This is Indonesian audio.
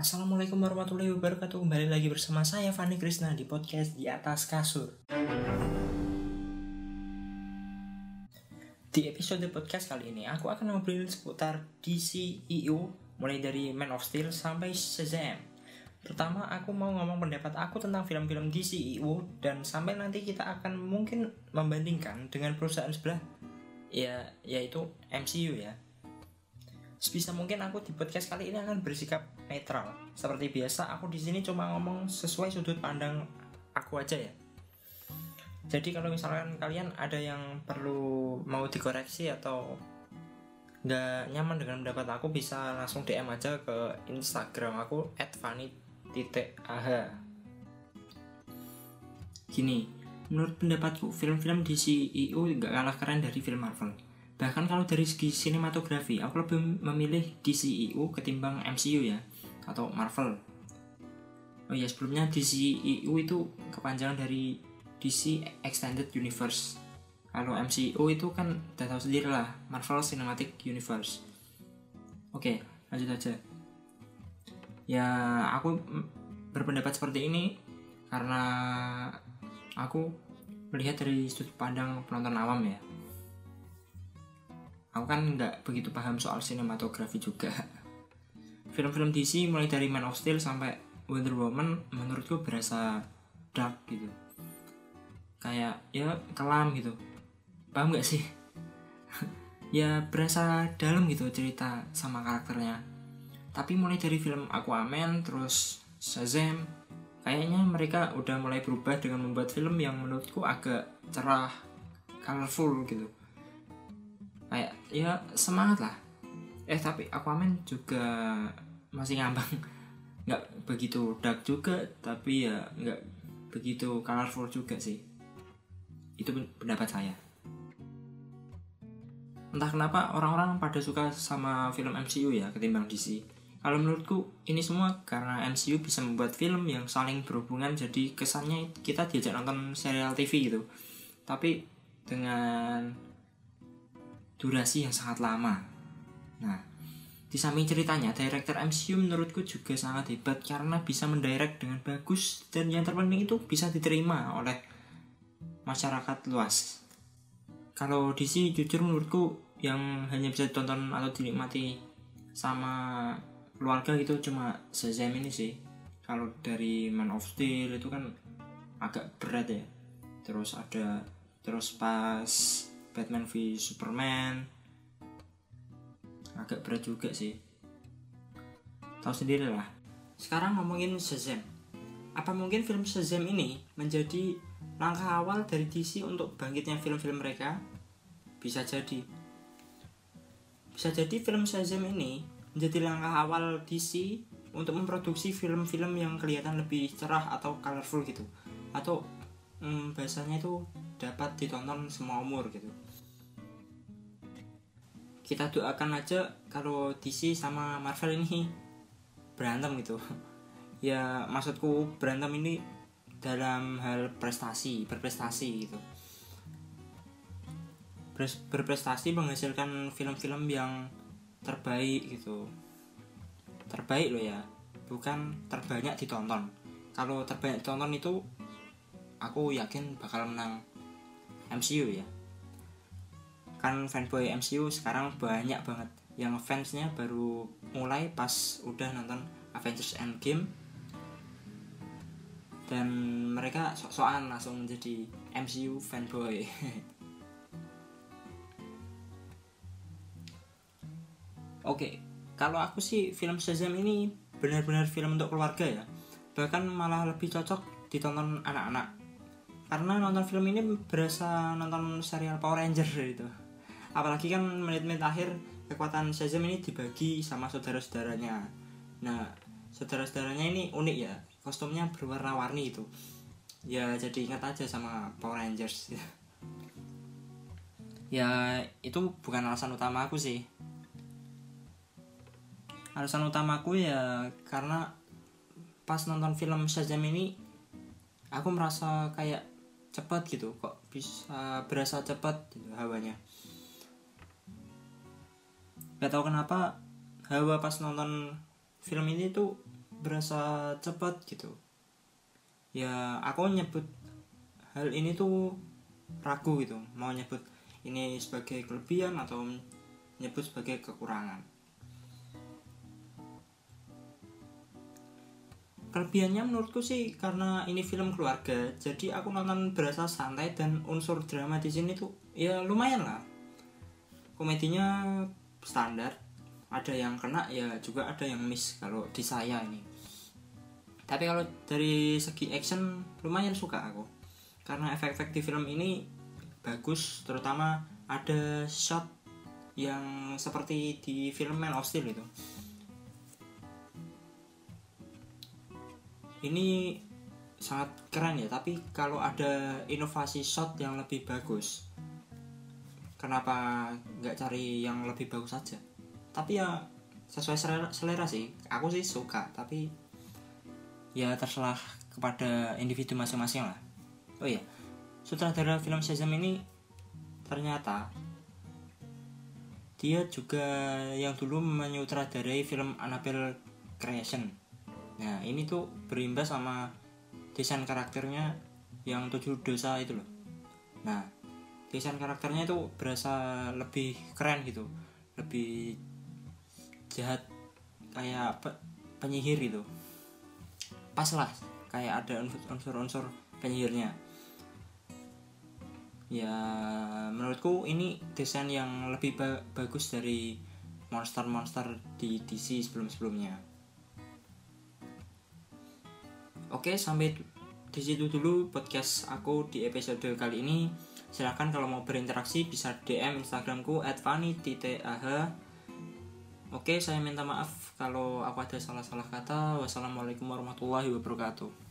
Assalamualaikum warahmatullahi wabarakatuh. Kembali lagi bersama saya Fani Krisna di podcast Di Atas Kasur. Di episode podcast kali ini Aku akan ngobrolin seputar DC EU Mulai dari Man of Steel sampai Shazam. Pertama aku mau ngomong pendapat aku tentang film-film DC EU Dan sampai nanti kita akan mungkin membandingkan dengan perusahaan sebelah Ya, yaitu MCU ya Sebisa mungkin aku di podcast kali ini akan bersikap netral. Seperti biasa, aku di sini cuma ngomong sesuai sudut pandang aku aja ya. Jadi kalau misalkan kalian ada yang perlu mau dikoreksi atau nggak nyaman dengan pendapat aku bisa langsung DM aja ke Instagram aku @fani.ah. Gini, menurut pendapatku film-film DCEU nggak kalah keren dari film Marvel Bahkan kalau dari segi sinematografi, aku lebih memilih DCEU ketimbang MCU ya, atau Marvel. Oh iya, sebelumnya DCEU itu kepanjangan dari DC Extended Universe. Kalau MCU itu kan udah tahu sendiri lah, Marvel Cinematic Universe. Oke, lanjut aja. Ya, aku berpendapat seperti ini karena aku melihat dari sudut pandang penonton awam ya aku kan nggak begitu paham soal sinematografi juga. Film-film DC mulai dari Man of Steel sampai Wonder Woman menurutku berasa dark gitu. Kayak ya kelam gitu. Paham nggak sih? Ya berasa dalam gitu cerita sama karakternya. Tapi mulai dari film Aquaman terus Shazam kayaknya mereka udah mulai berubah dengan membuat film yang menurutku agak cerah colorful gitu ya semangat lah. Eh tapi Aquaman juga masih ngambang. Nggak begitu dark juga tapi ya nggak begitu colorful juga sih. Itu pendapat saya. Entah kenapa orang-orang pada suka sama film MCU ya ketimbang DC kalau menurutku ini semua karena MCU bisa membuat film yang saling berhubungan jadi kesannya kita diajak nonton serial TV gitu. Tapi dengan durasi yang sangat lama. Nah, di samping ceritanya, director MCU menurutku juga sangat hebat karena bisa mendirect dengan bagus dan yang terpenting itu bisa diterima oleh masyarakat luas. Kalau DC jujur menurutku yang hanya bisa ditonton atau dinikmati sama keluarga itu cuma Shazam ini sih. Kalau dari Man of Steel itu kan agak berat ya. Terus ada terus pas Batman v Superman. Agak berat juga sih. Tahu sendiri lah. Sekarang ngomongin Shazam. Apa mungkin film Shazam ini menjadi langkah awal dari DC untuk bangkitnya film-film mereka? Bisa jadi. Bisa jadi film Shazam ini menjadi langkah awal DC untuk memproduksi film-film yang kelihatan lebih cerah atau colorful gitu. Atau hmm, bahasanya itu dapat ditonton semua umur gitu. Kita doakan aja kalau DC sama Marvel ini berantem gitu. Ya maksudku berantem ini dalam hal prestasi berprestasi gitu. Berprestasi menghasilkan film-film yang terbaik gitu. Terbaik loh ya bukan terbanyak ditonton. Kalau terbanyak ditonton itu aku yakin bakal menang MCU ya. Kan fanboy MCU sekarang banyak banget. Yang fansnya baru mulai pas udah nonton Avengers Endgame. Dan mereka sok-sokan langsung menjadi MCU fanboy. Oke, kalau aku sih film Shazam ini benar-benar film untuk keluarga ya. Bahkan malah lebih cocok ditonton anak-anak karena nonton film ini berasa nonton serial Power Ranger gitu. Apalagi kan menit-menit akhir kekuatan Shazam ini dibagi sama saudara-saudaranya. Nah saudara-saudaranya ini unik ya kostumnya berwarna-warni itu. Ya jadi ingat aja sama Power Rangers. Ya itu bukan alasan utama aku sih. Alasan utamaku ya karena pas nonton film Shazam ini aku merasa kayak cepat gitu kok bisa berasa cepat gitu hawanya. Gak tahu kenapa hawa pas nonton film ini tuh berasa cepat gitu. Ya aku nyebut hal ini tuh ragu gitu mau nyebut ini sebagai kelebihan atau nyebut sebagai kekurangan kelebihannya menurutku sih karena ini film keluarga jadi aku nonton berasa santai dan unsur drama di sini tuh ya lumayan lah. Komedinya standar ada yang kena ya juga ada yang miss kalau di saya ini. Tapi kalau dari segi action lumayan suka aku. Karena efek-efek di film ini bagus terutama ada shot yang seperti di film Man of Steel itu ini sangat keren ya tapi kalau ada inovasi shot yang lebih bagus kenapa nggak cari yang lebih bagus saja? Tapi ya sesuai selera, selera sih. Aku sih suka tapi ya terserah kepada individu masing-masing lah. Oh iya sutradara film Shazam ini ternyata dia juga yang dulu menyutradarai film Annabelle Creation nah ini tuh berimbas sama desain karakternya yang tujuh dosa itu loh. Nah desain karakternya itu berasa lebih keren gitu. Lebih jahat kayak pe penyihir gitu. Pas lah kayak ada unsur-unsur penyihirnya. Ya menurutku ini desain yang lebih ba bagus dari monster-monster di DC sebelum-sebelumnya Oke, sampai di situ dulu podcast aku di episode kali ini. Silahkan kalau mau berinteraksi bisa DM Instagramku @fani.ah. Oke, saya minta maaf kalau aku ada salah-salah kata. Wassalamualaikum warahmatullahi wabarakatuh.